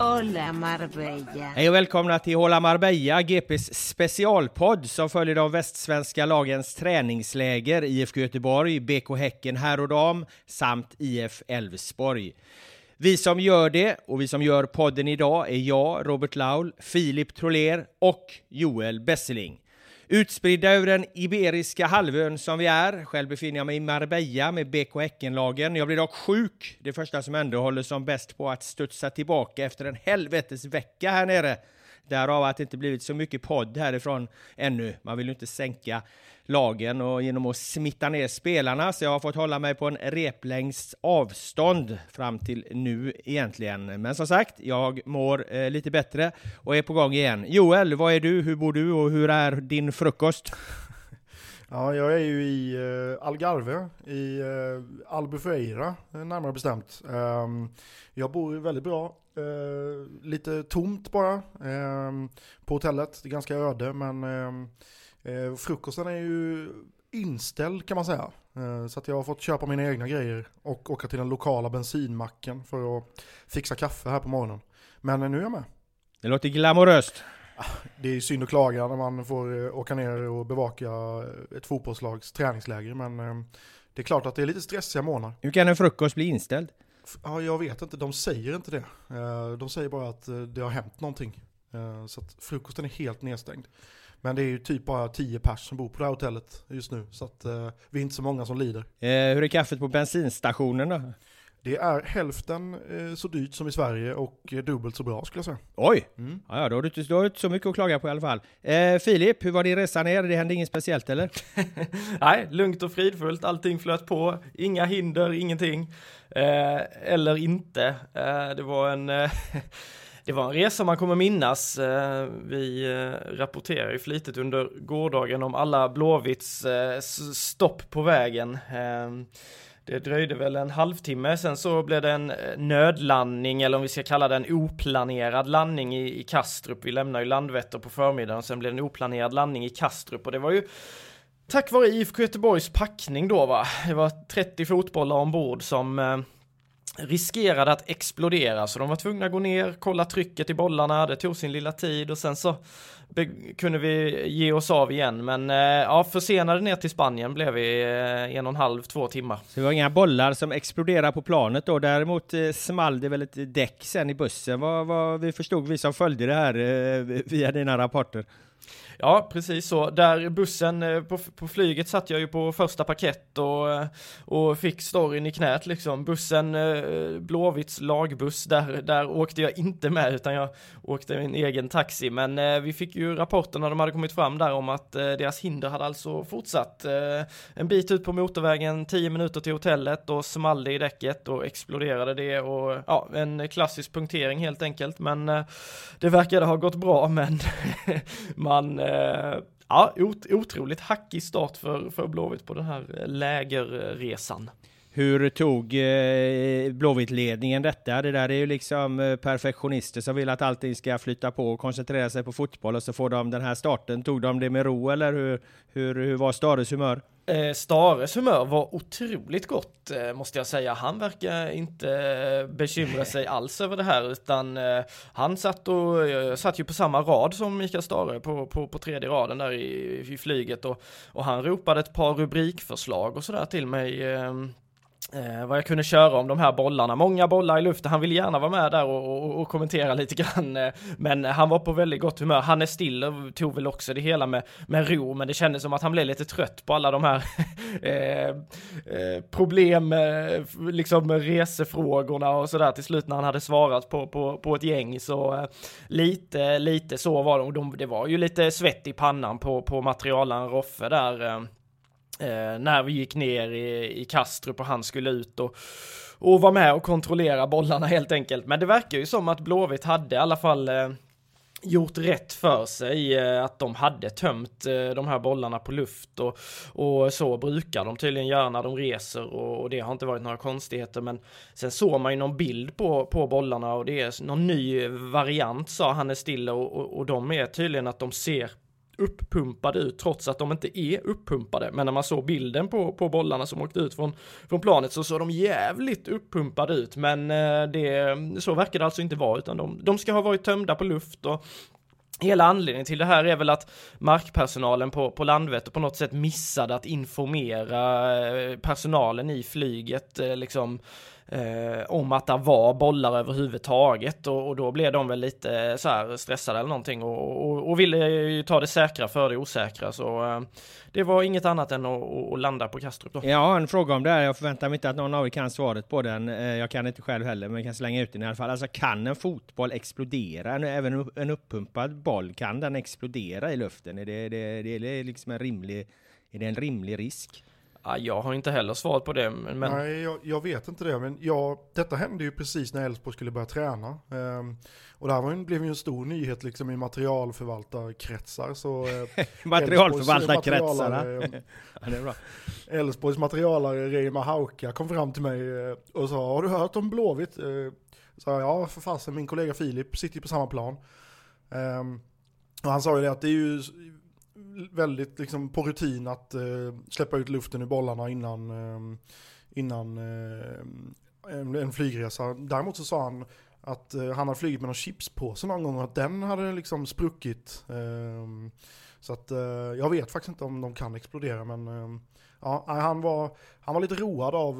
Hola Marbella. Hej och välkomna till Håla Marbella, GPs specialpodd som följer de västsvenska lagens träningsläger IFK Göteborg, BK Häcken herr och dam samt IF Elfsborg. Vi som gör det och vi som gör podden idag är jag, Robert Laul, Filip Troler och Joel Besseling. Utspridda över den Iberiska halvön som vi är. Själv befinner jag mig i Marbella med BK Häcken-lagen. Jag blir dock sjuk, det första som ändå håller som bäst på att studsa tillbaka efter en helvetes vecka här nere. Därav att det inte blivit så mycket podd härifrån ännu. Man vill ju inte sänka lagen och genom att smitta ner spelarna, så jag har fått hålla mig på en replängds avstånd fram till nu egentligen. Men som sagt, jag mår eh, lite bättre och är på gång igen. Joel, vad är du? Hur bor du och hur är din frukost? Ja, jag är ju i uh, Algarve, i uh, Albufeira eh, närmare bestämt. Um, jag bor väldigt bra, uh, lite tomt bara um, på hotellet. Det är ganska öde men um, uh, frukosten är ju inställd kan man säga. Uh, så att jag har fått köpa mina egna grejer och åka till den lokala bensinmacken för att fixa kaffe här på morgonen. Men nu är jag med. Det låter glamoröst. Det är synd att klaga när man får eh, åka ner och bevaka ett fotbollslags träningsläger, men eh, det är klart att det är lite stressiga månader. Hur kan en frukost bli inställd? Ja, jag vet inte, de säger inte det. Eh, de säger bara att det har hänt någonting. Så att frukosten är helt nedstängd. Men det är ju typ bara 10 pers som bor på det här hotellet just nu, så att vi är inte så många som lider. hur är kaffet på bensinstationen då? Det är hälften eh, så dyrt som i Sverige och eh, dubbelt så bra skulle jag säga. Oj! Mm. Ja, då har, du inte, då har du inte så mycket att klaga på i alla fall. Eh, Filip, hur var din resa ner? Det hände inget speciellt eller? Nej, lugnt och fridfullt. Allting flöt på. Inga hinder, ingenting. Eh, eller inte. Eh, det var en eh, Det var en resa man kommer minnas. Vi rapporterade ju flitigt under gårdagen om alla Blåvitts stopp på vägen. Det dröjde väl en halvtimme, sen så blev det en eh, nödlandning, eller om vi ska kalla det en oplanerad landning i, i Kastrup. Vi lämnar ju Landvetter på förmiddagen, och sen blev det en oplanerad landning i Kastrup och det var ju tack vare IFK Göteborgs packning då va. Det var 30 fotbollar ombord som eh, riskerade att explodera, så de var tvungna att gå ner, kolla trycket i bollarna, det tog sin lilla tid och sen så kunde vi ge oss av igen. Men eh, ja, försenade ner till Spanien blev vi eh, en och en halv, två timmar. Så det var inga bollar som exploderade på planet då. Däremot eh, small det väl ett däck sen i bussen. Vad, vad vi förstod, vi som följde det här eh, via dina rapporter. Ja, precis så. Där bussen eh, på, på flyget satt jag ju på första parkett och, eh, och fick storyn i knät liksom. Bussen, eh, Blåvitts lagbuss, där, där åkte jag inte med utan jag åkte min egen taxi. Men vi fick ju rapporter när de hade kommit fram där om att deras hinder hade alltså fortsatt. En bit ut på motorvägen, 10 minuter till hotellet och small det i däcket och exploderade det och ja, en klassisk punktering helt enkelt. Men det verkade ha gått bra men man eh, ja, otroligt hackig start för, för Blåvitt på den här eh, lägerresan. Hur tog eh, Blåvitt-ledningen detta? Det där är ju liksom eh, perfektionister som vill att allting ska flytta på och koncentrera sig på fotboll och så får de den här starten. Tog de det med ro eller hur, hur, hur var Stares humör? Eh, Stares humör var otroligt gott eh, måste jag säga. Han verkar inte bekymra sig alls över det här utan eh, han satt och eh, satt ju på samma rad som Mikael Stare på, på, på tredje raden där i, i flyget och, och han ropade ett par rubrikförslag och sådär till mig eh, vad jag kunde köra om de här bollarna. Många bollar i luften. Han ville gärna vara med där och, och, och kommentera lite grann. Eh, men han var på väldigt gott humör. Han är Stiller tog väl också det hela med, med ro, men det kändes som att han blev lite trött på alla de här eh, eh, problem, eh, liksom resefrågorna och sådär till slut när han hade svarat på, på, på ett gäng. Så eh, lite, lite så var det. Och de, det var ju lite svett i pannan på, på materialen Roffe där eh eh, när vi gick ner i, i Kastrup och han skulle ut och, och vara med och kontrollera bollarna helt enkelt. Men det verkar ju som att Blåvitt hade i alla fall eh, gjort rätt för sig, eh, att de hade tömt eh, de här bollarna på luft och, och så brukar de tydligen göra när de reser och, och, det har inte varit några konstigheter men sen såg man ju någon bild på, på bollarna och det är någon ny variant sa Hannes Stille och, och, och de är tydligen att de ser uppumpade ut trots att de inte är uppumpade. Men när man såg bilden på, på bollarna som åkte ut från, från planet så såg de jävligt uppumpade ut. Men eh, det, så verkar det alltså inte vara utan de, de ska ha varit tömda på luft och Hela anledningen till det här är väl att markpersonalen på, på Landvetter på något sätt missade att informera eh, personalen i flyget, eh, liksom eh, om att det var bollar överhuvudtaget och, och då blev de väl lite så här stressade eller någonting och, och, och ville ju ta det säkra för det osäkra så eh, det var inget annat än att, att landa på Kastrup då. Ja, en fråga om det här. Jag förväntar mig inte att någon av er kan svaret på den. Eh, jag kan inte själv heller, men kan slänga ut den i alla fall. Alltså kan en fotboll explodera? Även en uppumpad boll, kan den explodera i luften? Är det, det, det är liksom en rimlig, är det en rimlig risk? Ja, jag har inte heller svarat på det. Men... Nej, jag, jag, vet inte det. Men ja, detta hände ju precis när Elfsborg skulle börja träna. Um, och det här var, blev ju en stor nyhet liksom i materialförvaltarkretsar. Så, uh, materialförvaltarkretsarna? ja, det är bra. Elfsborgs materialare Reima Hauka kom fram till mig uh, och sa, har du hört om Blåvitt? Uh, sa ja, för fasen, min kollega Filip sitter ju på samma plan. Um, och han sa ju det att det är ju väldigt liksom på rutin att eh, släppa ut luften i bollarna innan, eh, innan eh, en, en, flygresa. Däremot så sa han att eh, han hade flugit med någon chipspåse någon gång och att den hade liksom spruckit. Ehm, så att eh, jag vet faktiskt inte om de kan explodera men eh, ja, han, var, han var lite road av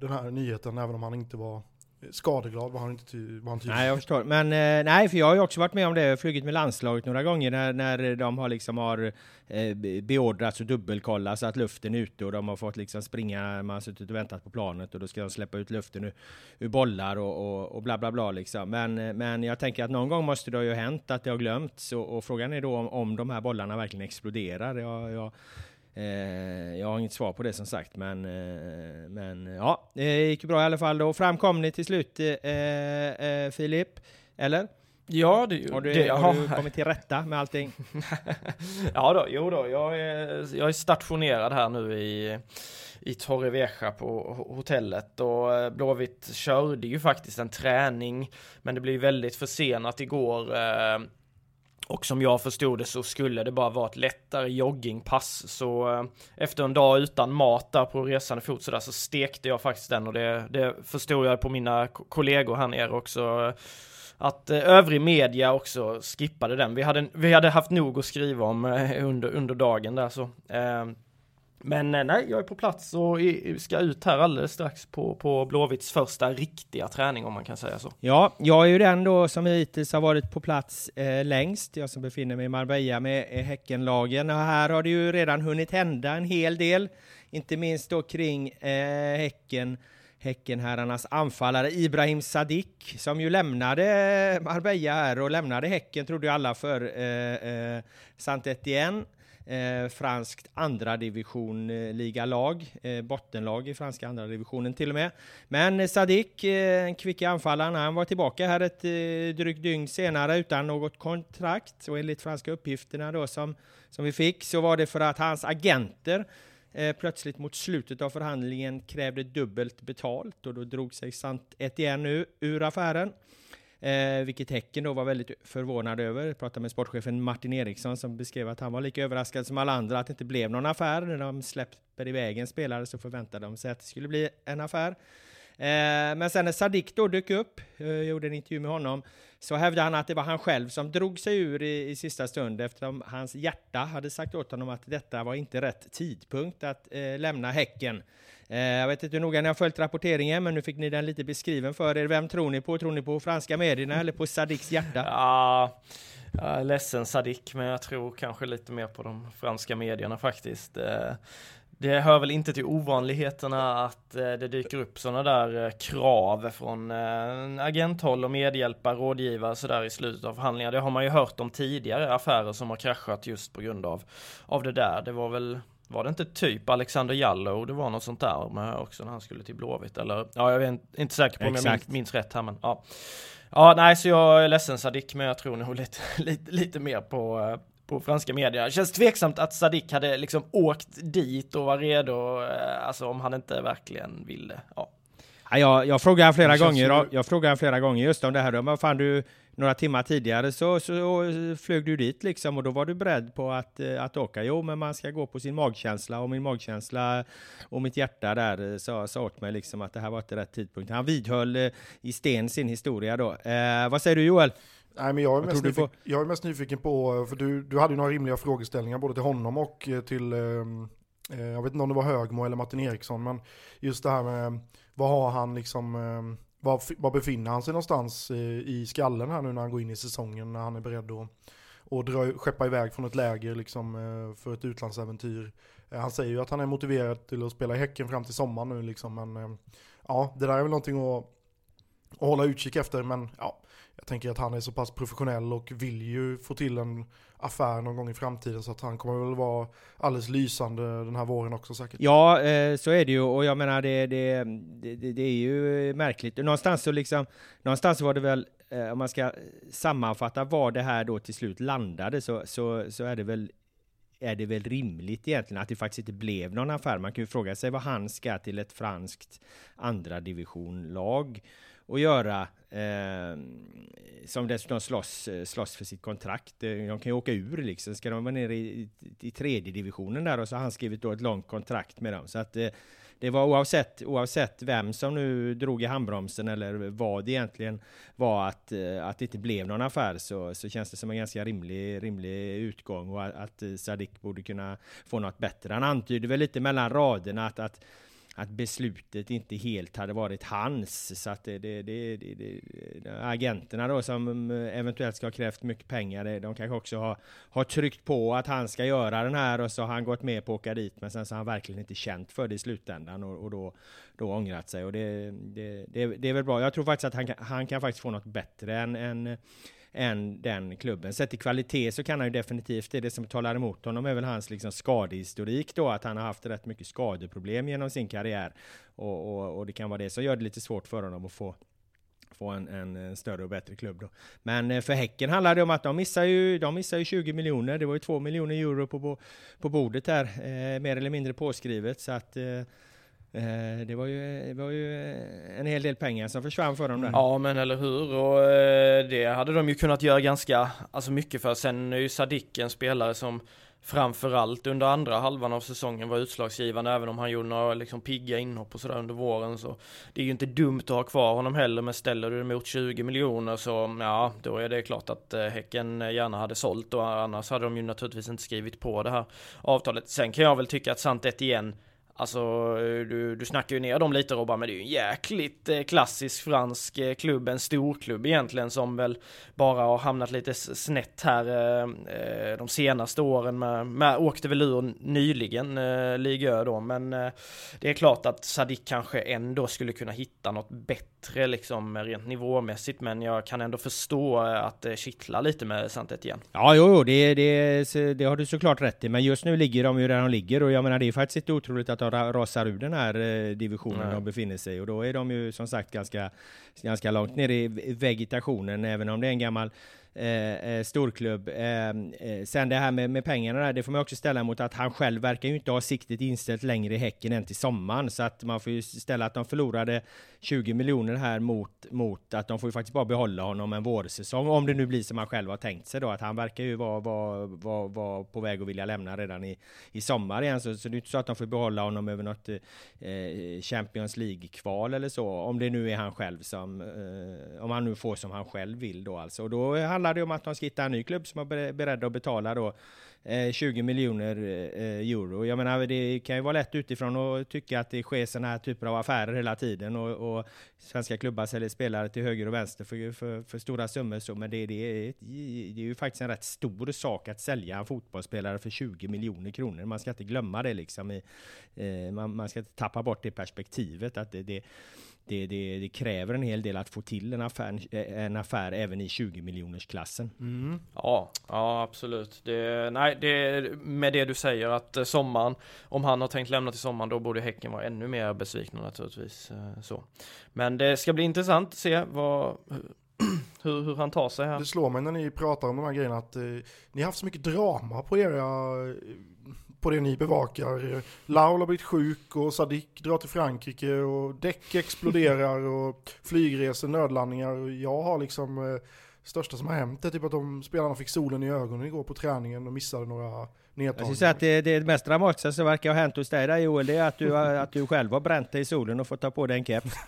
den här nyheten även om han inte var Skadeglad var han inte var han Nej, jag förstår. Men eh, nej, för jag har ju också varit med om det. Jag har flugit med landslaget några gånger när, när de har liksom har eh, beordrats och dubbelkollat så att luften är ute och de har fått liksom springa, man har suttit och väntat på planet och då ska de släppa ut luften ur, ur bollar och, och, och, bla bla bla liksom. Men, eh, men jag tänker att någon gång måste det ha ju hänt att det har glömts och, och frågan är då om, om de här bollarna verkligen exploderar. Jag, jag, jag har inget svar på det som sagt, men, eh, men ja, det gick bra i alla fall. Då framkom ni till slut, eh, Filip? Eller? Ja, det, har du, det, har du kommit till rätta med allting? ja då, jo då, jag är, jag är stationerad här nu i, i Torrevieja på hotellet och Blåvitt körde ju faktiskt en träning, men det blev väldigt försenat igår. Och som jag förstod det så skulle det bara vara ett lättare joggingpass. Så eh, efter en dag utan mat där på resande fot så där så stekte jag faktiskt den och det, det förstod jag på mina kollegor här nere också. Eh, att eh, övrig media också skippade den. Vi hade, vi hade haft nog att skriva om eh, under, under dagen där så. Eh, men eh, nej, jag är på plats och ska ut här alldeles strax på, på Blåvitts första riktiga träning om man kan säga så. Ja, jag är ju den då som hittills har varit på plats eh, längst. Jag som befinner mig i Marbella med eh, Häckenlagen. Och här har det ju redan hunnit hända en hel del. Inte minst då kring eh, Häcken. Häckenherrarnas anfallare Ibrahim Sadik som ju lämnade eh, Marbella här och lämnade Häcken trodde ju alla för eh, eh, saint Etienne eh, franskt andra division eh, ligalag, eh, bottenlag i franska andra divisionen till och med. Men eh, Sadik, eh, kvick anfallaren, han var tillbaka här ett eh, drygt dygn senare utan något kontrakt och enligt franska uppgifterna då som, som vi fick så var det för att hans agenter eh, plötsligt mot slutet av förhandlingen krävde dubbelt betalt och då drog sig Sant Etienne ur affären. Eh, vilket Häcken då var väldigt förvånad över. Jag pratade med sportchefen Martin Eriksson som beskrev att han var lika överraskad som alla andra att det inte blev någon affär. När de släpper iväg en spelare så förväntade de sig att det skulle bli en affär. Eh, men sen när Sadik då dök upp, eh, jag gjorde en intervju med honom, så hävdade han att det var han själv som drog sig ur i, i sista stund eftersom hans hjärta hade sagt åt honom att detta var inte rätt tidpunkt att eh, lämna Häcken. Eh, jag vet inte hur noga ni har följt rapporteringen, men nu fick ni den lite beskriven för er. Vem tror ni på? Tror ni på franska medierna eller på Sadiks hjärta? Ja, jag är ledsen Sadik, men jag tror kanske lite mer på de franska medierna faktiskt. Eh, det hör väl inte till ovanligheterna att eh, det dyker upp sådana där eh, krav från eh, agenthåll och medhjälpare, rådgivare sådär i slutet av förhandlingar. Det har man ju hört om tidigare affärer som har kraschat just på grund av, av det där. Det var väl var det inte typ Alexander Jallow, det var något sånt där med också när han skulle till Blåvitt eller ja, jag är inte säker på om jag minns, minns rätt här men ja. Ja, nej, så jag är ledsen Sadik, men jag tror nog lite, lite, lite mer på, på franska medier. Det känns tveksamt att Sadik hade liksom åkt dit och var redo, eh, alltså om han inte verkligen ville. Ja. Ja, jag, jag frågade flera gånger, ju... jag frågade flera gånger just om det här. Men fan du, några timmar tidigare så, så flög du dit liksom och då var du beredd på att, eh, att åka. Jo, men man ska gå på sin magkänsla och min magkänsla och mitt hjärta där sa, sa åt mig liksom att det här var inte rätt tidpunkt. Han vidhöll eh, i sten sin historia då. Eh, vad säger du Joel? Nej, men jag är, mest nyfiken, jag är mest nyfiken på, för du, du hade ju några rimliga frågeställningar både till honom och eh, till, eh, Eh, jag vet inte om det var Högmo eller Martin Eriksson, men just det här med vad har han liksom, eh, var, var befinner han sig någonstans i, i skallen här nu när han går in i säsongen, när han är beredd att och dra, skeppa iväg från ett läger liksom, eh, för ett utlandsäventyr. Eh, han säger ju att han är motiverad till att spela i Häcken fram till sommaren nu liksom, men eh, ja, det där är väl någonting att, att hålla utkik efter, men ja, jag tänker att han är så pass professionell och vill ju få till en affär någon gång i framtiden så att han kommer väl vara alldeles lysande den här våren också säkert. Ja, eh, så är det ju och jag menar det, det, det, det är ju märkligt. Någonstans så liksom, någonstans var det väl eh, om man ska sammanfatta var det här då till slut landade så, så, så är det väl är det väl rimligt egentligen att det faktiskt inte blev någon affär. Man kan ju fråga sig vad han ska till ett franskt andra divisionlag och göra eh, som dessutom slåss, slåss för sitt kontrakt. Eh, de kan ju åka ur liksom. Ska de vara nere i, i, tredje divisionen där och så har han skrivit då ett långt kontrakt med dem. Så att eh, det var oavsett, oavsett vem som nu drog i handbromsen eller vad det egentligen var att, eh, att det inte blev någon affär så, så känns det som en ganska rimlig, rimlig utgång och att, att Sadik borde kunna få något bättre. Han antyder väl lite mellan raderna att, att att beslutet inte helt hade varit hans. Så att det, det, det, det agenterna då som mm, eventuellt ska ha krävt mycket pengar, de kanske också har, har tryckt på att han ska göra den här och så har han gått med på att åka dit men sen så har han verkligen inte känt för det i slutändan och, och då, då ångrat sig. Och det, det, det, det är väl bra. Jag tror faktiskt att han kan, han kan faktiskt få något bättre än, än än den klubben. Sett till kvalitet så kan han ju definitivt, det, det som talar emot honom är väl hans liksom skadehistorik då, att han har haft rätt mycket skadeproblem genom sin karriär. Och, och, och det kan vara det som gör det lite svårt för honom att få få en, en, en, större och bättre klubb då. Men eh, för Häcken handlar det om att de missar ju, de missar ju 20 miljoner. Det var ju 2 miljoner euro på, på, bordet här, eh, mer eller mindre påskrivet. Så att Eh, Eh, det var, ju, det var ju eh, en hel del pengar som försvann för dem där. Ja men eller hur och eh, det hade de ju kunnat göra ganska, alltså mycket för. Sen är ju Sadik en spelare som framförallt under andra halvan av säsongen var utslagsgivande även om han gjorde några liksom pigga inhopp och sådär under våren så det är ju inte dumt att ha kvar honom heller men ställer du det mot 20 miljoner så ja då är det klart att Häcken gärna hade sålt och annars hade de ju naturligtvis inte skrivit på det här avtalet. Sen kan jag väl tycka att Sant igen Alltså eh, du, du snackar ju ner dem lite Robban, men det är ju en jäkligt eh, klassisk fransk eh, klubb, en storklubb egentligen som väl bara har hamnat lite snett här eh, de senaste åren med, med åkte väl ur nyligen eh, Ligö då, men det är klart att Sadik kanske ändå skulle kunna hitta något bättre liksom rent nivåmässigt, men jag kan ändå förstå att det kittlar lite med Santet igen. Ja, jo, jo det, det, det har du såklart rätt i, men just nu ligger de ju där de ligger och jag menar det är faktiskt inte otroligt att de rasar ur den här eh, divisionen Nej. de befinner sig i. Och då är de ju som sagt ganska, ganska långt ner i vegetationen, även om det är en gammal Eh, eh, storklubb. Eh, eh, sen det här med, med pengarna där, det får man också ställa mot att han själv verkar ju inte ha siktet inställt längre i Häcken än till sommaren. Så att man får ju ställa att de förlorade 20 miljoner här mot, mot att de får ju faktiskt bara behålla honom en vårsäsong. Om det nu blir som han själv har tänkt sig då. Att han verkar ju vara, vara, vara, vara på väg att vilja lämna redan i, i sommar igen. Så, så det är inte så att de får behålla honom över något eh, Champions League-kval eller så. Om det nu är han själv som, eh, om han nu får som han själv vill då alltså. Och då handlar det om att de ska hitta en ny klubb som är beredd att betala då eh, 20 miljoner eh, euro. Jag menar, det kan ju vara lätt utifrån att tycka att det sker sådana här typer av affärer hela tiden och, och svenska klubbar säljer spelare till höger och vänster för, för, för stora summor. Så, men det, det, är, det är ju faktiskt en rätt stor sak att sälja en fotbollsspelare för 20 miljoner kronor. Man ska inte glömma det liksom. I, eh, man, man, ska inte tappa bort det perspektivet att det, det det, det, det, kräver en hel del att få till en affär, en affär även i 20 miljoners klassen. Mm. Ja, ja absolut. Det, nej, det, med det du säger att eh, sommaren, om han har tänkt lämna till sommaren, då borde Häcken vara ännu mer besvikna naturligtvis. Eh, så. Men det ska bli intressant att se vad, hur, hur han tar sig här. Det slår mig när ni pratar om de här grejerna att eh, ni har haft så mycket drama på era på det ni bevakar. Laul har blivit sjuk och Sadik drar till Frankrike och däck exploderar och flygresor, nödlandningar. Jag har liksom, eh, största som har hänt är typ att de spelarna fick solen i ögonen igår på träningen och missade några jag skulle säga att det, det mest dramatiska som verkar ha hänt hos dig där Joel, det är att du, att du själv har bränt dig i solen och fått ta på dig en keps.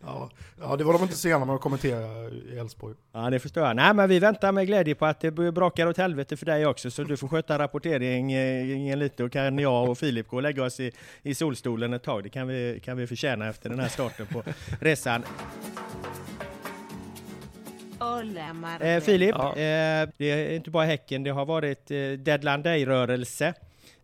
ja, ja, det var de inte sena med att kommentera i Elfsborg. Ja, det förstår jag. Nej, men vi väntar med glädje på att det brakar åt helvete för dig också, så du får sköta rapporteringen lite och kan jag och Filip gå och lägga oss i, i solstolen ett tag. Det kan vi, kan vi förtjäna efter den här starten på resan. Hola, eh, Filip, ja. eh, det är inte bara Häcken, det har varit eh, Deadline Day-rörelse.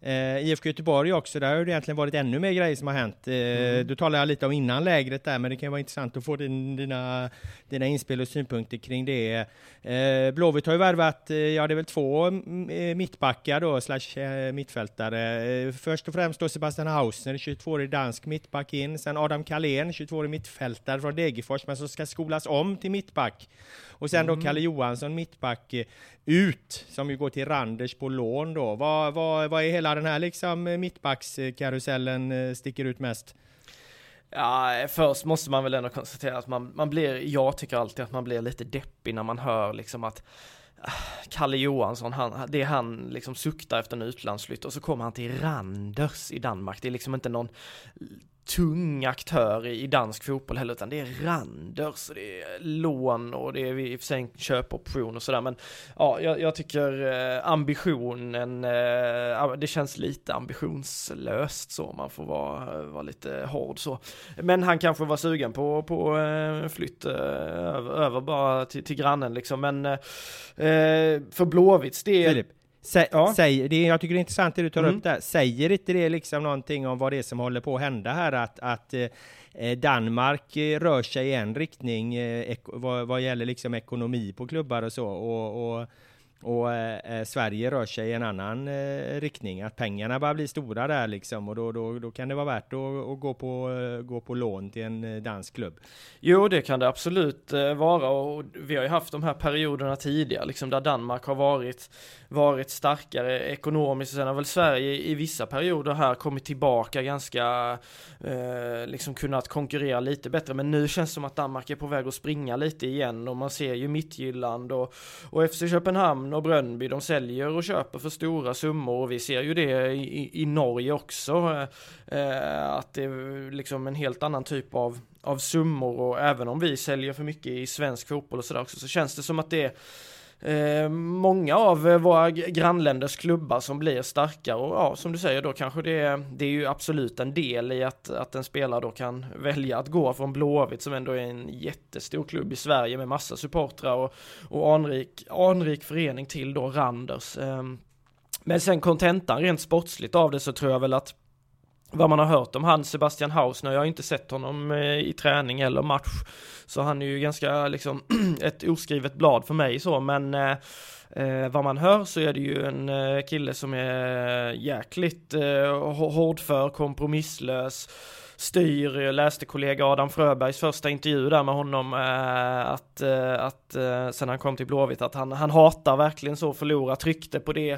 Eh, IFK Göteborg också, där har det egentligen varit ännu mer grejer som har hänt. Eh, mm. Du talade lite om innan lägret där, men det kan vara intressant att få din, dina, dina inspel och synpunkter kring det. Eh, Blåvitt har ju värvat, eh, ja det är väl två mm, eh, mittbackar då, slash eh, mittfältare. Först och främst då Sebastian Hausner, 22-årig dansk mittback in. Sen Adam Kalén, 22-årig mittfältare från Degerfors, men som ska skolas om till mittback. Och sen mm. då Kalle Johansson, mittback, ut, som ju går till Randers på lån då. Vad, vad, vad är hela den här liksom eh, mittbackskarusellen eh, sticker ut mest? Ja, först måste man väl ändå konstatera att man, man blir, jag tycker alltid att man blir lite deppig när man hör liksom att ah, Kalle Johansson, han, det är han liksom suktar efter en utlandsflytt och så kommer han till Randers i Danmark. Det är liksom inte någon tung aktör i dansk fotboll heller, utan det är Randers, och det är lån och det är i och för sig en köpoption och sådär, men ja, jag, jag tycker eh, ambitionen, eh, det känns lite ambitionslöst så, man får vara, vara lite hård så. Men han kanske var sugen på, på eh, flytt eh, över, över bara till, till grannen liksom, men för Blåvitts del Filip. Sä, ja. säger, det, jag tycker det är intressant det du tar mm. upp där. Säger inte det liksom någonting om vad det är som håller på att hända här? Att, att eh, Danmark eh, rör sig i en riktning eh, vad, vad gäller liksom ekonomi på klubbar och så. Och, och och eh, eh, Sverige rör sig i en annan eh, riktning, att pengarna bara blir stora där liksom och då, då, då kan det vara värt att, att gå, på, eh, gå på lån till en eh, dansk klubb. Jo, det kan det absolut vara och vi har ju haft de här perioderna tidigare, liksom där Danmark har varit, varit starkare ekonomiskt. Sen har väl Sverige i vissa perioder här kommit tillbaka ganska, liksom kunnat konkurrera lite bättre. Men nu känns det som att Danmark är på väg att springa lite igen och man ser ju Mittjylland och, och FC Köpenhamn och Brönnby, de säljer och köper för stora summor och vi ser ju det i, i Norge också. Eh, att det är liksom en helt annan typ av, av summor och även om vi säljer för mycket i svensk fotboll och sådär också så känns det som att det är Eh, många av eh, våra grannländers klubbar som blir starkare och ja, som du säger då kanske det är, det är ju absolut en del i att, att en spelare då kan välja att gå från Blåvitt som ändå är en jättestor klubb i Sverige med massa supportrar och, och anrik, anrik förening till då Randers. Eh, men sen kontentan rent sportsligt av det så tror jag väl att vad man har hört om han Sebastian Hausner, jag har inte sett honom eh, i träning eller match, så han är ju ganska liksom ett oskrivet blad för mig så, men eh, eh, vad man hör så är det ju en eh, kille som är jäkligt eh, hårdför, kompromisslös, styr. Jag läste kollega Adam Fröbergs första intervju där med honom eh, att, eh, att eh, sen han kom till Blåvitt att han, han hatar verkligen så förlora, tryckte på det.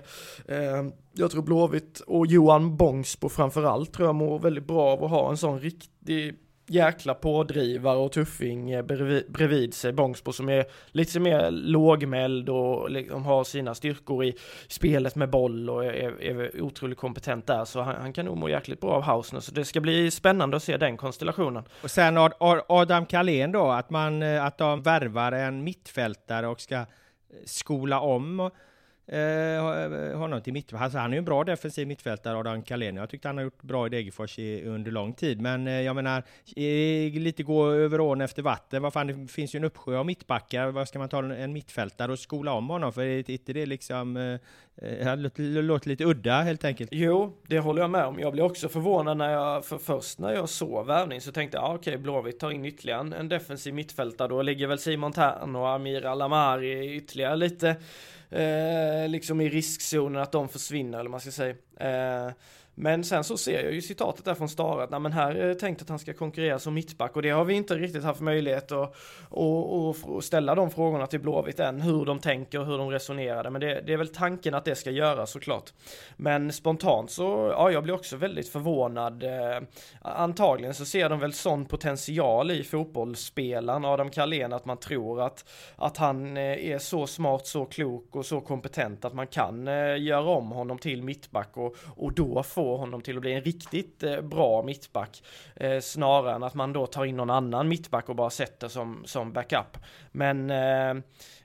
Eh, jag tror Blåvitt och Johan Bångsbo framförallt tror jag mår väldigt bra av att ha en sån riktig jäkla pådrivare och tuffing eh, bredvid, bredvid sig, Bångsbo som är lite mer lågmäld och liksom har sina styrkor i spelet med boll och är, är otroligt kompetent där, så han, han, kan nog må jäkligt bra av Hausner, så det ska bli spännande att se den konstellationen. Och sen Adam Kalén då, att man, eh, att de värvar en mittfältare och ska eh, skola om Eh, eh, honom till mittfält. Alltså, han är ju en bra defensiv mittfältare, Adam Kalén. Jag tyckte han har gjort bra i Degerfors under lång tid. Men eh, jag menar, lite gå över ån efter vatten. Vad fan, det finns ju en uppsjö av mittbackar. Vad ska man ta en mittfältare och skola om honom? För är inte det liksom... Eh, eh det låter, låter lite udda helt enkelt. Jo, det håller jag med om. Jag blev också förvånad när jag, för först när jag såg värvning så tänkte jag, ah, okej, okay, Blåvitt tar in ytterligare en, en defensiv mittfältare. Då ligger väl Simon Tern och Amir Alamari ytterligare lite eh, liksom i riskzonen att de försvinner eller man ska säga. Eh, men sen så ser jag ju citatet där från Stara att men här eh, är det tänkt att han ska konkurrera som mittback och det har vi inte riktigt haft möjlighet att och, ställa de frågorna till Blåvitt än, hur de tänker och hur de resonerade. Men det, det, är väl tanken att det ska göras såklart. Men spontant så, ja, jag blir också väldigt förvånad. Eh, antagligen så ser de väl sån potential i fotbollsspelaren Adam Carlén att man tror att, att han eh, är så smart, så klok och så kompetent att man kan göra om honom till mittback och, och då få honom till att bli en riktigt eh, bra mittback eh, snarare än att man då tar in någon annan mittback och bara sätter som, som backup. Men Eh,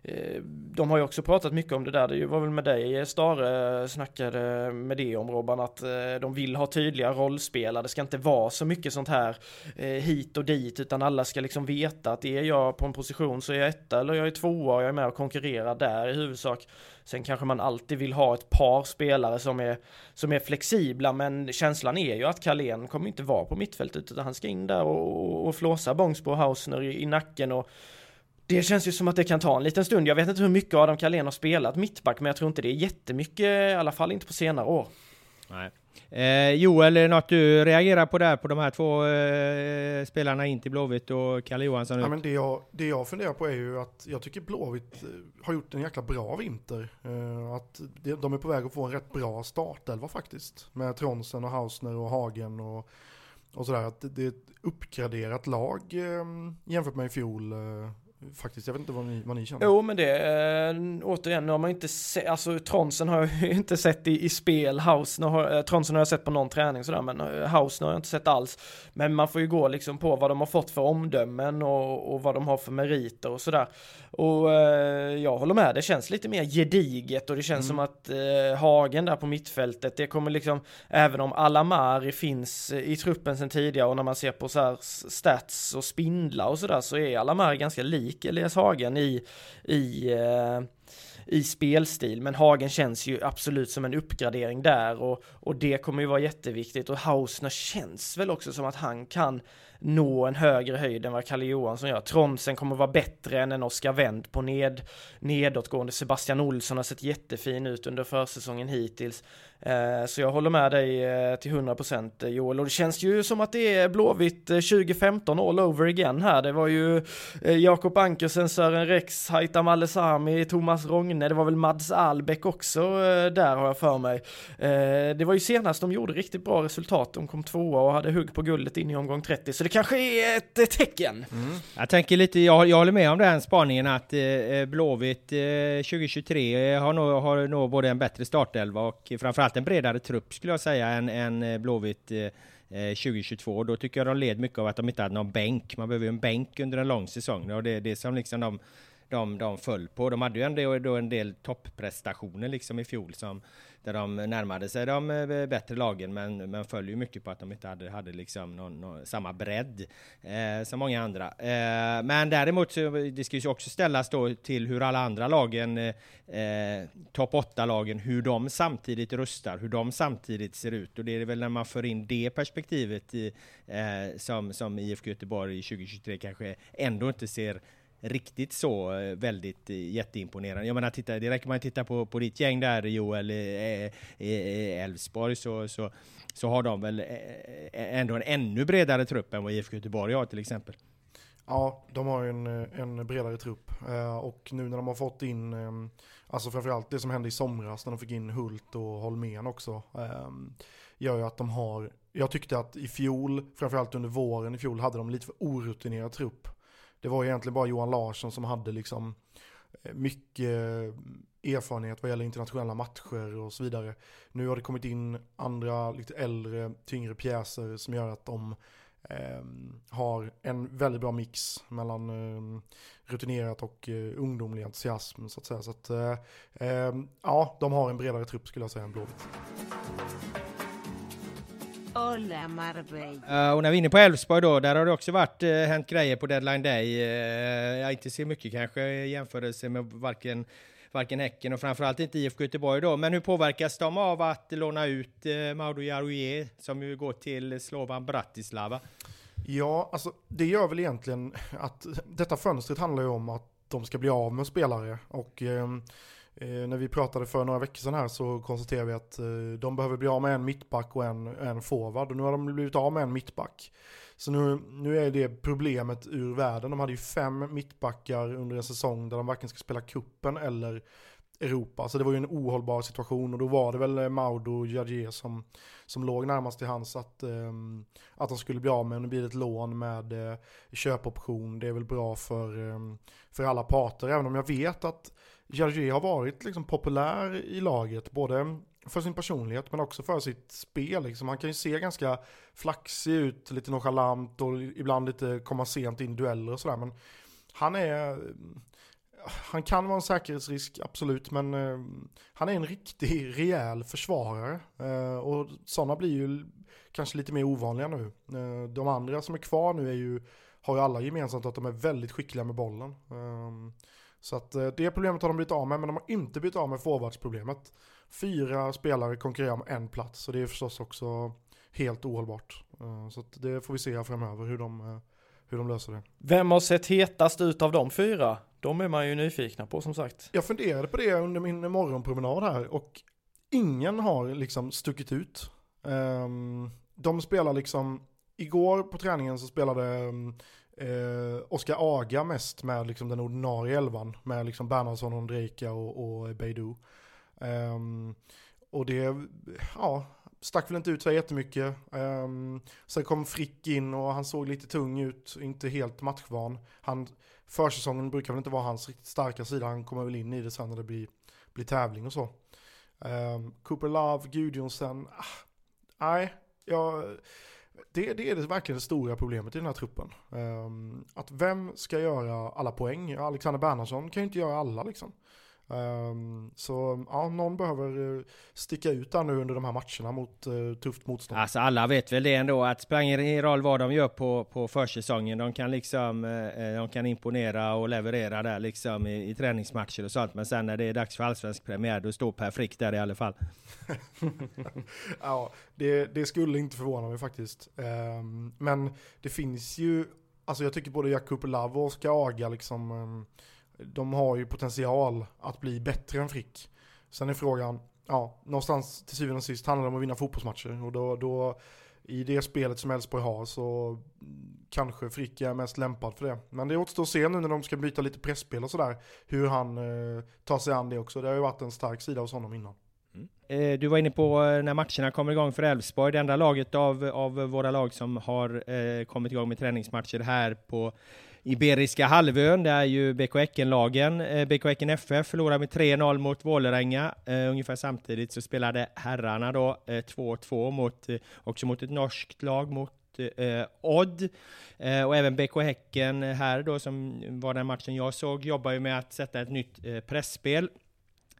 Eh, de har ju också pratat mycket om det där, det var väl med dig eh, Stare eh, snackade med det om Robban, att de vill ha tydliga rollspelare, det ska inte vara så mycket sånt här hit och dit, utan alla ska liksom veta att är jag på en position så är jag etta eller jag är tvåa och jag är med och konkurrerar där i huvudsak. Sen kanske man alltid vill ha ett par spelare som är, som är flexibla, men känslan är ju att Carlén kommer inte vara på mittfältet, utan han ska in där och, och, och flåsa Bångsbo och Hausner i, i nacken och det känns ju som att det kan ta en liten stund. Jag vet inte hur mycket Adam Carlén har spelat mittback, men jag tror inte det är jättemycket, i alla fall inte på senare år. Nej. Eh, Joel, är det något du reagerar på där, på de här två eh, spelarna in till Blåvitt och Kalle Johansson? Ja, men det, jag, det jag funderar på är ju att jag tycker Blåvitt eh, har gjort en jäkla bra vinter. Eh, att de är på väg att få en rätt bra startelva faktiskt. Med Tronsen och Hausner och Hagen och, och sådär. Att det är ett uppgraderat lag eh, jämfört med i fjol. Eh, Faktiskt, jag vet inte vad ni, vad ni känner. Jo, men det, äh, återigen, nu har man inte sett, alltså Tronsen har jag inte sett i, i spel, House, har, äh, Tronsen har jag sett på någon träning sådär, men äh, House har jag inte sett alls. Men man får ju gå liksom på vad de har fått för omdömen och, och vad de har för meriter och sådär. Och äh, jag håller med, det känns lite mer gediget och det känns mm. som att Hagen där på mittfältet, det kommer liksom, även om Alamari finns i truppen sedan tidigare och när man ser på så här stats och spindlar och sådär så är Alamari ganska lik Elias Hagen i, i eh, i spelstil, men Hagen känns ju absolut som en uppgradering där och, och det kommer ju vara jätteviktigt och Hausner känns väl också som att han kan nå en högre höjd än vad Kalle Johansson gör. Tronsen kommer vara bättre än en Oskar Wendt på ned, nedåtgående. Sebastian Olsson har sett jättefin ut under försäsongen hittills. Eh, så jag håller med dig eh, till 100% eh, Joel och det känns ju som att det är Blåvitt 2015 all over again här. Det var ju Jakob Ankersen, Sören Rex, Haitam Alesami, Thomas Rogne, det var väl Mads Albeck också där har jag för mig. Det var ju senast de gjorde riktigt bra resultat, de kom tvåa och hade hugg på guldet in i omgång 30, så det kanske är ett tecken. Mm. Jag tänker lite, jag, jag håller med om den spaningen att Blåvitt 2023 har nog, har nog både en bättre startelva och framförallt framförallt en bredare trupp skulle jag säga än, än eh, Blåvitt eh, eh 2022. Då tycker jag de led mycket av att de inte hade någon bänk. Man behöver ju en bänk under en lång säsong och det är det som liksom de, de, de föll på. De hade ju ändå då en del topprestationer liksom i fjol som där de närmade sig de eh, bättre lagen men, men föll ju mycket på att de inte hade, hade liksom någon, någon, samma bredd eh, som många andra. Eh, men däremot så det ska ju också ställas då till hur alla andra lagen, eh, eh topp 8-lagen, hur de samtidigt rustar, hur de samtidigt ser ut och det är väl när man för in det perspektivet i, eh, som, som IFK Göteborg 2023 kanske ändå inte ser riktigt så eh, väldigt eh, jätteimponerande. Jag menar, titta, det räcker man att titta på, på ditt gäng där Joel, eh, Elfsborg, så, så, så har de väl ändå en ännu bredare trupp än vad IFK Göteborg har till exempel. Ja, de har ju en, en bredare trupp. Och nu när de har fått in, alltså framförallt det som hände i somras när de fick in Hult och Holmén också, gör ju att de har, jag tyckte att i fjol, framförallt under våren i fjol, hade de lite för orutinerad trupp. Det var egentligen bara Johan Larsson som hade liksom eh, mycket eh, erfarenhet vad gäller internationella matcher och så vidare. Nu har det kommit in andra lite äldre, tyngre pjäser som gör att de eh, har en väldigt bra mix mellan eh, rutinerat och eh, ungdomlig entusiasm så att säga. Så att, eh, ehm, ja, de har en bredare trupp skulle jag säga än Blåvitt. Hola Marbella. Uh, och när vi är inne på Elfsborg då, där har det också varit, uh, hänt grejer på deadline day. Uh, jag inte ser mycket kanske i jämförelse med varken varken Häcken och framförallt inte IFK Göteborg då. Men hur påverkas de av att låna ut eh, Mauro Jarouye som ju går till Slovan Bratislava? Ja, alltså det gör väl egentligen att detta fönstret handlar ju om att de ska bli av med spelare och eh, Eh, Eh, när vi pratade för några veckor sedan här så konstaterade vi att eh, de behöver bli av med en mittback och en, en forward. Och nu har de blivit av med en mittback. Så nu, nu är det problemet ur världen. De hade ju fem mittbackar under en säsong där de varken ska spela kuppen eller Europa. Så det var ju en ohållbar situation och då var det väl eh, Maudo Jadje som, som låg närmast till hans att, um, att de skulle bli av med. Nu blir det ett lån med uh, köpoption. Det är väl bra för, um, för alla parter. Även om jag vet att Jarge har varit liksom populär i laget, både för sin personlighet men också för sitt spel. Liksom. Han kan ju se ganska flaxig ut, lite nonchalant och ibland lite komma sent in i dueller och sådär. Men han är, han kan vara en säkerhetsrisk, absolut, men eh, han är en riktig rejäl försvarare. Eh, och sådana blir ju kanske lite mer ovanliga nu. Eh, de andra som är kvar nu är ju, har ju alla gemensamt att de är väldigt skickliga med bollen. Ehm, så att eh, det problemet har de blivit av med, men de har inte blivit av med forwardsproblemet. Fyra spelare konkurrerar om en plats, så det är förstås också helt ohållbart. Eh, så att det får vi se framöver hur de, eh, hur de löser det. Vem har sett hetast ut av de fyra? De är man ju nyfikna på som sagt. Jag funderade på det under min morgonpromenad här och ingen har liksom stuckit ut. Ehm, de spelar liksom, igår på träningen så spelade ehm, eh, Oskar Aga mest med liksom den ordinarie elvan med liksom Bernhardsson, Ondrejka och, och Beidou. Eh, och det, ja, stack väl inte ut så jättemycket. Um, sen kom Frick in och han såg lite tung ut, inte helt matchvan. Han, försäsongen brukar väl inte vara hans riktigt starka sida, han kommer väl in i det sen när det blir, blir tävling och så. Um, Cooper Love, Gudjonsen, ah, nej, jag det, det är det verkligen det stora problemet i den här truppen. Ehm, att vem ska göra alla poäng? Alexander Bernhardsson kan ju inte göra alla liksom. Um, så ja, någon behöver eh, sticka ut där nu under de här matcherna mot uh, tufft motstånd. Alltså alla vet väl det ändå att spelar ingen roll vad de gör på, på försäsongen. De kan liksom uh, de kan imponera och leverera där liksom i, i träningsmatcher och sånt. Men sen när det är dags för allsvensk premiär då står Per Frick där i alla fall. ja, det, det, skulle inte förvåna mig faktiskt. Um, men det finns ju, alltså jag tycker både Jakub Love och Oskar Aga liksom um, de har ju potential att bli bättre än Frick. Sen är frågan, ja, någonstans till syvende och sist handlar det om att vinna fotbollsmatcher. Och då, då i det spelet som Elfsborg har så kanske Frick är mest lämpad för det. Men det återstår att se nu när de ska byta lite pressspel och sådär, hur han eh, tar sig an det också. Det har ju varit en stark sida hos honom innan. Mm. Eh, du var inne på eh, när matcherna kommer igång för Elfsborg, det enda laget av, av våra lag som har eh, kommit igång med träningsmatcher här på Iberiska halvön, det är ju BK Häcken-lagen. Eh, BK Häcken FF förlorade med 3-0 mot Vålerenga. Eh, ungefär samtidigt så spelade herrarna då eh, 2-2 mot, eh, också mot ett norskt lag, mot eh, Odd. Och även BK Häcken här då, som var den matchen jag såg, jobbar ju med att sätta ett nytt eh, pressspel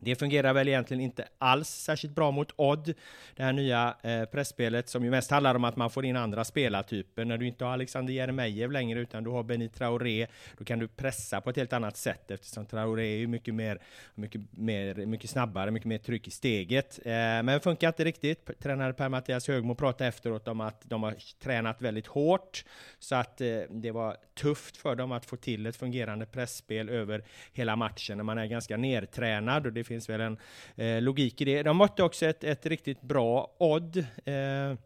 det fungerar väl egentligen inte alls särskilt bra mot Odd, det här nya eh, pressspelet som ju mest handlar om att man får in andra spelartyper. När du inte har Alexander Jeremejeff längre utan du har Benny Traoré, då kan du pressa på ett helt annat sätt eftersom Traoré är ju mycket mer, mycket mer, mycket snabbare, mycket mer tryck i steget. Eh, men det funkar inte riktigt. Tränare Per-Mattias Högmo pratade efteråt om att de har tränat väldigt hårt så att eh, det var tufft för dem att få till ett fungerande pressspel över hela matchen när man är ganska nertränad och det finns väl en eh, logik i det. De mötte också ett, ett riktigt bra Odd. Eh,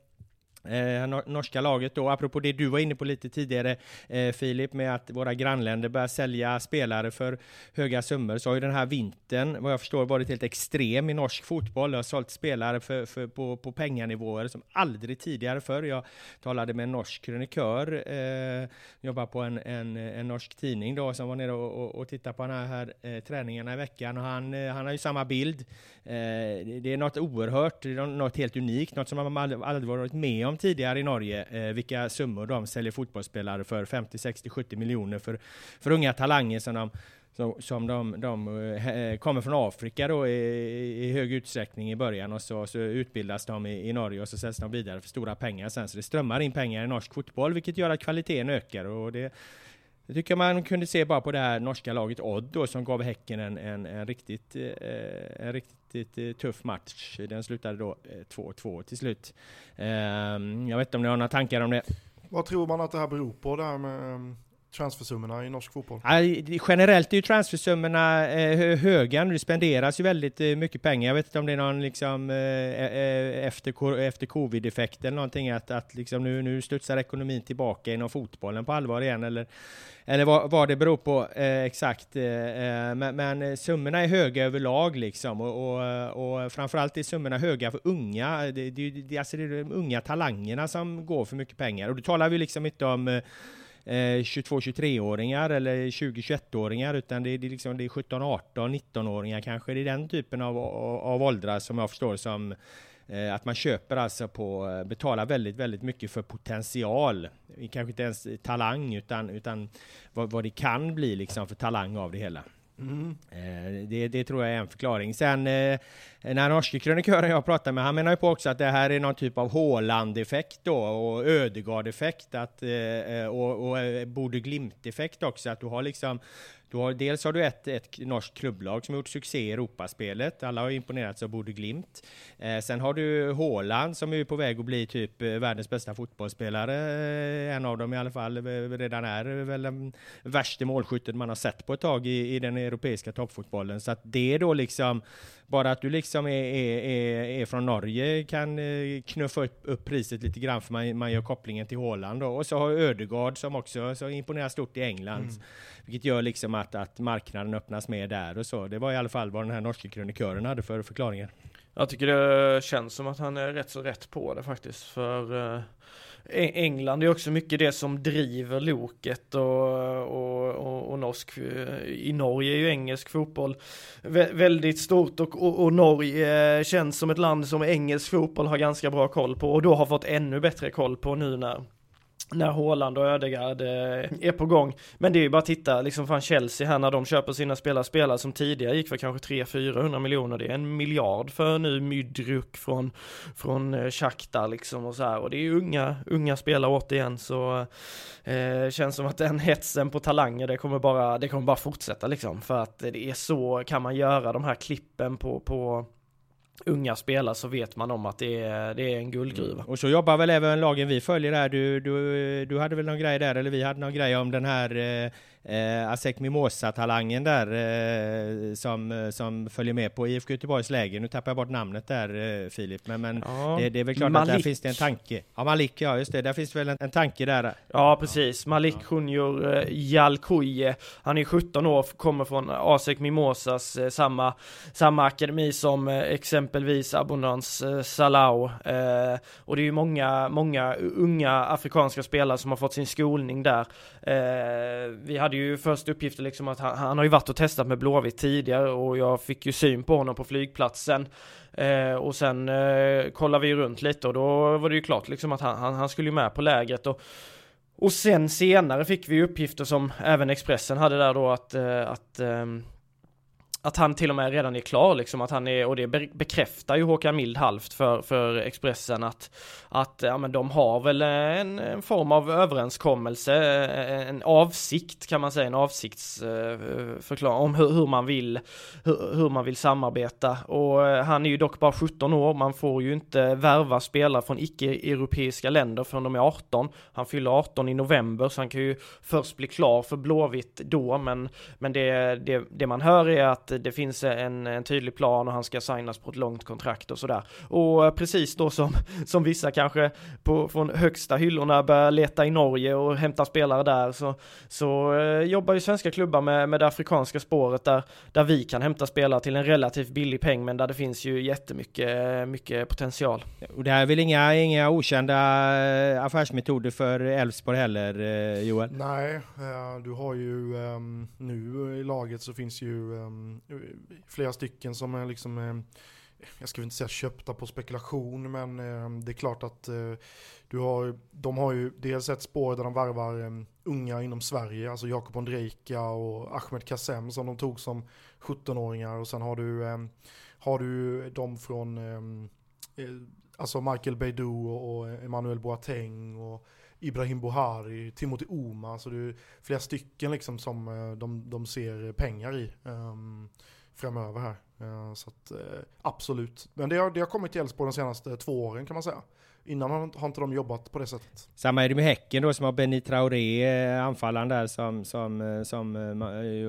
Eh, norska laget då, apropå det du var inne på lite tidigare eh, Filip, med att våra grannländer börjar sälja spelare för höga summor, så har ju den här vintern, vad jag förstår, varit helt extrem i norsk fotboll. Det har sålt spelare för, för, på, på penganivåer som aldrig tidigare förr. Jag talade med en norsk krönikör, eh, jobbar på en, en, en, norsk tidning då, som var nere och, och, och tittade på de här, här eh, träningarna i veckan och han, eh, han har ju samma bild. Eh, det är något oerhört, det är något helt unikt, något som man aldrig, aldrig varit med om om tidigare i Norge eh, vilka summor de säljer fotbollsspelare för 50, 60, 70 miljoner för, för unga talanger som de som, som de, de eh, eh, kommer från Afrika då i, i hög utsträckning i början och så, så utbildas de i, i, Norge och så säljs de vidare för stora pengar sen. Så det strömmar in pengar i norsk fotboll vilket gör att kvaliteten ökar och det, det tycker jag man kunde se bara på det här norska laget Odd då, som gav Häcken en, en, en riktigt, eh, en riktigt riktigt eh, tuff match. Den slutade då eh, 2-2 till slut. Ehm, jag vet inte om ni har några tankar om det? Vad tror man att det här beror på, det här med ehm, transfersummorna i norsk fotboll? generellt är ju transfersummorna eh, höga höga. Det spenderas ju väldigt eh, mycket pengar. Jag vet inte om det är någon liksom eh, efter, efter covid-effekt eller någonting att, att liksom nu, nu studsar ekonomin tillbaka inom fotbollen på allvar igen eller, eller vad, vad det beror på exakt. men, men summorna är höga överlag liksom och, och, och framförallt är summorna höga för unga. Det, det, det, alltså det är de unga talangerna som går för mycket pengar och då talar vi liksom inte om Eh, 22-23-åringar eller 20-21-åringar utan det är, det, liksom, det är 17, 18, 19-åringar kanske. Det är den typen av, av åldrar som jag förstår som eh, att man köper alltså på, eh, betalar väldigt, väldigt mycket för potential. Kanske inte ens talang utan, utan vad, vad det kan bli liksom för talang av det hela. Mm. Eh, det, det, tror jag är en förklaring. Sen eh, när norske krönikören jag pratade med, han menar ju på också att det här är någon typ av Håland-effekt då och Ödegard-effekt att, eh, och, och Bode Glimt-effekt också, att du har liksom du har, dels har du ett, ett norskt klubblag som har gjort succé i Europaspelet. Alla har imponerats av Bode Glimt. Eh, sen har du Håland som är på väg att bli typ eh, världens bästa fotbollsspelare. Eh, en av dem i alla fall eh, redan är väl den värsta målskytten man har sett på ett tag i, i den europeiska toppfotbollen. Så att det är då liksom bara att du liksom är, är, är, är från Norge kan knuffa upp, upp, priset lite grann för man, man gör kopplingen till Håland då. Och så har Ödegard som också så imponerar stort i England. Mm. Vilket gör liksom att, att marknaden öppnas mer där och så. Det var i alla fall vad den här norske krönikören hade för förklaringar. Jag tycker det känns som att han är rätt så rätt på det faktiskt. För eh, England är också mycket det som driver loket och, och, och, och norsk. Eh, I Norge är ju engelsk fotboll väldigt stort och, och, och Norge eh, känns som ett land som engelsk fotboll har ganska bra koll på och då har fått ännu bättre koll på nu när när Haaland och Ödegaard eh, är på gång. Men det är ju bara att titta, liksom fan Chelsea här när de köper sina spelare, spelare som tidigare gick för kanske 300-400 miljoner, det är en miljard för nu Mydruk från, från eh, Shakhtar liksom och så här. Och det är ju unga, unga spelare återigen så eh, känns som att den hetsen på talanger, det kommer bara, det kommer bara fortsätta liksom. För att det är så, kan man göra de här klippen på, på unga spelare så vet man om att det är, det är en guldgruva. Mm. Och så jobbar väl även lagen vi följer där. Du, du, du hade väl någon grej där, eller vi hade någon grej om den här eh, eh, Asek Mimosa-talangen där eh, som, som följer med på IFK Göteborgs läger. Nu tappar jag bort namnet där eh, Filip, men, men ja. det, det, är väl klart Malik. att där finns det en tanke. Ja, Malik, ja just det, där finns väl en, en tanke där. Ja, precis. Malik ja. Junior eh, Jalkuye, han är 17 år, kommer från Asek Mimosas, eh, samma, samma akademi som eh, exempelvis Abundans eh, Salau. Och det är ju många, många unga afrikanska spelare som har fått sin skolning där. vi hade hade ju först uppgifter liksom att han, han har ju varit och testat med Blåvitt tidigare och jag fick ju syn på honom på flygplatsen. Eh, och sen eh, kollade vi runt lite och då var det ju klart liksom att han, han, han skulle ju med på lägret och och sen senare fick vi uppgifter som även Expressen hade där då att, eh, att ehm, att han till och med redan är klar liksom, att han är, och det bekräftar ju Håkan Mild halvt för, för Expressen att, att ja men de har väl en, en form av överenskommelse, eh, en avsikt kan man säga, en avsiktsförklaring eh, om hur, hur, man vill, hur, hur, man vill samarbeta och eh, han är ju dock bara 17 år, man får ju inte värva spelare från icke-europeiska länder förrän de är 18. Han fyller 18 i november så han kan ju först bli klar för Blåvitt då, men, men det, det, det man hör är att det finns en, en tydlig plan och han ska signas på ett långt kontrakt och sådär. Och precis då som, som vissa kanske på, från högsta hyllorna börjar leta i Norge och hämta spelare där så, så eh, jobbar ju svenska klubbar med, med det afrikanska spåret där, där vi kan hämta spelare till en relativt billig peng men där det finns ju jättemycket mycket potential. Och det är väl inga, inga okända eh, affärsmetoder för Elfsborg heller eh, Joel? Nej, du har ju um, nu i laget så finns ju um, flera stycken som är liksom, eh, jag ska inte säga köpta på spekulation, men eh, det är klart att eh, du har, de har ju dels ett spår där de varvar unga inom Sverige, alltså Jakob Ondrejka och Ahmed Kassem som de tog som 17-åringar och sen har du, har du de från alltså Michael Beidou och Emmanuel Boateng och Ibrahim Bohari, Timothy Oma, så det är flera stycken liksom som eh, de, de ser pengar i. Um, framöver här. Uh, så att, uh, absolut. Men det har, det har kommit till Elfsborg de senaste två åren kan man säga. Innan har inte de jobbat på det sättet. Samma är det med Häcken då som har Benny Traoré, anfallaren där som, som, som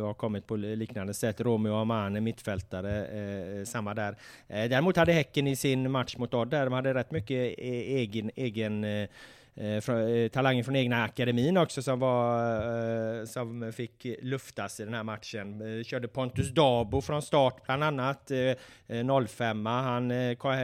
har kommit på liknande sätt. Romeo Amane, mittfältare, samma där. Däremot hade Häcken i sin match mot Odd där, de hade rätt mycket e-, egen, egen Eh, eh talanger från egna akademin också som, var, eh, som fick luftas i den här matchen. Eh, körde Pontus Dabo från start bland annat, eh, 05 Han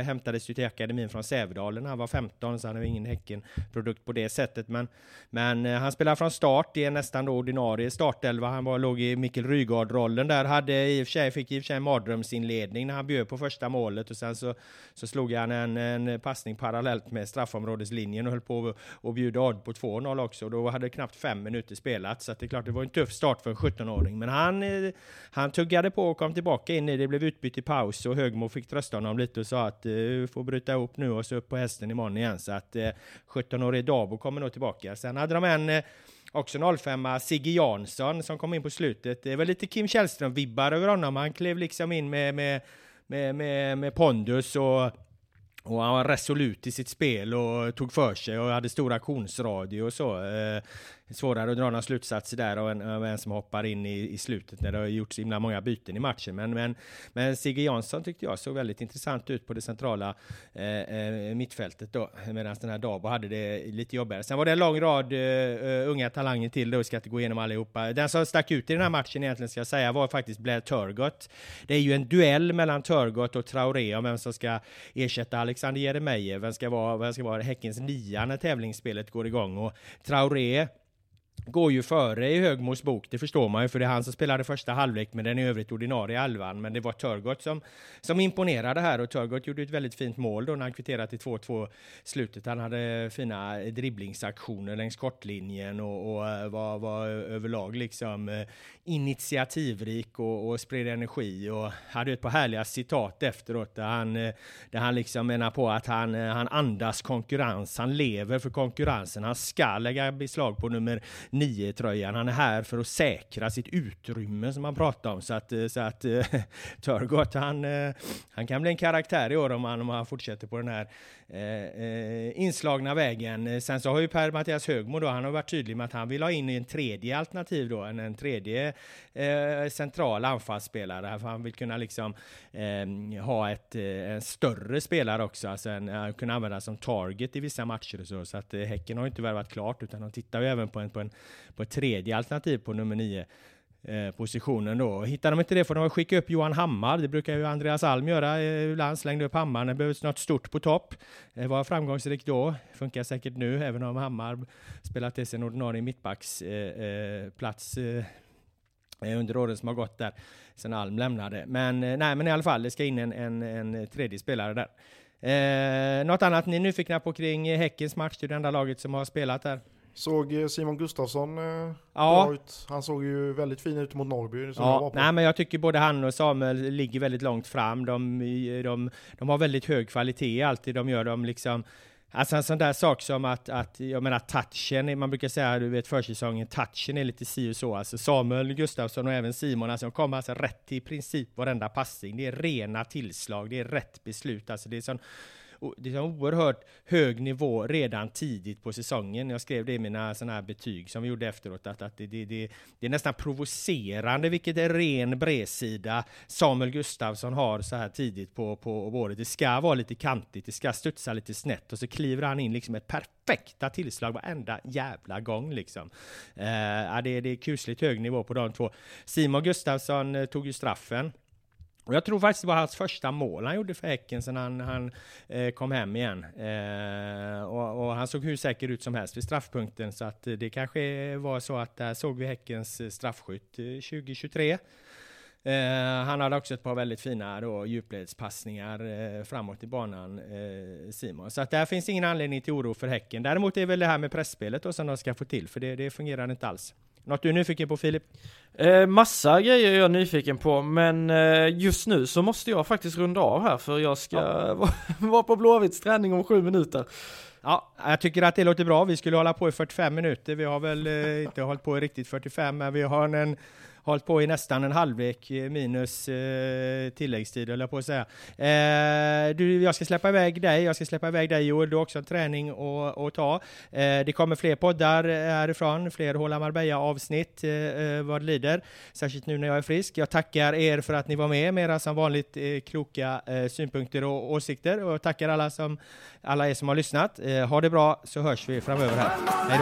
hämtades ju till akademin från Sävedalen när han var 15 så han är ingen Häcken-produkt på det sättet. Men, men han spelar från start det är nästan ordinarie startelva. Han var, låg i Mikkel Rygaard-rollen där, hade i och för sig, fick i och för sig en mardrömsinledning när han bjöd på första målet och sen så, så slog han en, en passning parallellt med straffområdeslinjen och höll på och bjuda Odd på 2-0 också. Då hade knappt fem minuter spelat, så det är klart det var en tuff start för en 17-åring. Men han, eh, han tuggade på och kom tillbaka in i det, blev utbytt i paus och Högmo fick trösta honom lite och sa att eh, du får bryta ihop nu och så upp på hästen imorgon igen. Så att eh, 17-årige Davo Dabo kommer nog tillbaka. Sen hade de en Också 05 Sigge Jansson som kom in på slutet. Det var lite Kim Källström-vibbar över honom. Han klev liksom in med, med, med, med, med pondus och och han var resolut i sitt spel och tog för sig och hade stor aktionsradio och så. Eh, Svårare att dra några slutsatser där av en, av en som hoppar in i, i slutet när det har gjorts himla många byten i matchen. Men, men, men Sigge Jansson tyckte jag såg väldigt intressant ut på det centrala eh, eh, mittfältet då, medan den här Dabo hade det lite jobbigare. Sen var det en lång rad eh, eh, unga talanger till då, vi ska inte gå igenom allihopa. Den som stack ut i den här matchen egentligen ska jag säga var faktiskt Blair Turgott. Det är ju en duell mellan Turgott och Traoré om vem som ska ersätta Alexander Jeremejeff, vem ska vara, vem ska vara Häckens nia när tävlingsspelet går igång och Traoré går ju före i Högmos bok, det förstår man ju, för det är han som spelade första halvlek med den i övrigt ordinarie alvan. Men det var Törgott som, som imponerade här och Törgott gjorde ett väldigt fint mål då när han kvitterade till 2-2 slutet. Han hade fina dribblingsaktioner längs kortlinjen och, och eh, var, var överlag liksom eh, initiativrik och, och spred energi och hade ett par härliga citat efteråt där han, eh, där han liksom menar på att han, han andas konkurrens, han lever för konkurrensen, han ska lägga beslag på nummer 9-tröjan. Han är här för att säkra sitt utrymme som han pratar om. Så att, eh, så att eh, Törgott, han, eh, han kan bli en karaktär i år om han, om han fortsätter på den här Eh, eh, inslagna vägen. Sen så har ju Per-Mattias Högmo då, han har varit tydlig med att han vill ha in en tredje alternativ då, en, en tredje eh, central anfallsspelare. För han vill kunna liksom eh, ha ett, eh, en större spelare också, alltså en, eh, kunna använda som target i vissa matcher och så. Så att eh, Häcken har ju inte värvat klart, utan de tittar ju även på, en, på, en, på ett tredje alternativ på nummer nio. Eh, positionen då. Hittar de inte det får de skicka upp Johan Hammar. Det brukar ju Andreas Alm göra eh, ibland. Slängde upp Hammar när det behövs något stort på topp. Eh, var framgångsrik då. Funkar säkert nu, även om Hammar spelat till sin ordinarie mittbacksplats under åren som har gått där sen Alm lämnade. Men nej, men i alla fall, det ska in en, en, en tredje spelare där. Eh, något annat ni är nyfikna på kring Häckens match? Det är det enda laget som har spelat där. Såg eh, Simon Gustafsson eh, Ja. bra ut? Han såg ju väldigt fin ut mot Norrby som jag var Ja, på. nej men jag tycker både han och Samuel ligger väldigt långt fram. De, de, de har väldigt hög kvalitet i allt det de gör. De liksom, alltså en sån där sak som att, att jag menar touchen, man brukar säga du vet försäsongen, touchen är lite si och så. Alltså Samuel Gustafsson och även Simon, alltså de kommer alltså rätt i princip varenda passning. Det är rena tillslag, det är rätt beslut. Alltså det är sån det är en oerhört hög nivå redan tidigt på säsongen. Jag skrev det i mina såna här betyg som vi gjorde efteråt, att, att det, det, det, det är nästan provocerande vilket är ren bredsida Samuel Gustafsson har så här tidigt på, på året. Det ska vara lite kantigt, det ska studsa lite snett och så kliver han in liksom ett perfekta tillslag varenda jävla gång liksom. Eh, det, det är kusligt hög nivå på de två. Simon Gustafsson eh, tog ju straffen. Och jag tror faktiskt det var hans första mål han gjorde för Häcken sen han, han eh, kom hem igen. Eh, och, och han såg hur säker ut som helst vid straffpunkten så att det kanske var så att där såg vi Häckens eh, straffskytt eh, 2023. Eh, han hade också ett par väldigt fina då, djupledspassningar eh, framåt i banan, eh, Simon. Så att där finns ingen anledning till oro för Häcken. Däremot är väl det här med pressspelet då som de ska få till, för det, det fungerar inte alls. Något du är nyfiken på Filip? Eh, massa grejer är jag nyfiken på, men eh, just nu så måste jag faktiskt runda av här för jag ska vara vara på Blåvitts träning om sju minuter. Ja, jag tycker att det låter bra. Vi skulle hålla på i 45 minuter. Vi har väl eh, inte hållit på i riktigt 45, men vi har en, hållit på i nästan en halvlek eh, minus eh, tilläggstid, höll jag på att säga. Eh, du, jag ska släppa iväg dig. Jag ska släppa iväg dig Joel. Du har också en träning att, att ta. Eh, det kommer fler poddar eh, härifrån, fler Håla Marbella avsnitt eh, eh, vad det lider. Särskilt nu när jag är frisk. Jag tackar er för att ni var med med era som vanligt eh, kloka eh, synpunkter och åsikter. Och jag tackar alla, som, alla er som har lyssnat. Eh, ha det bra så hörs vi framöver här. Hej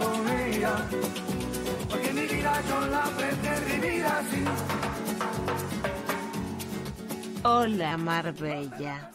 då! Hola Marbella.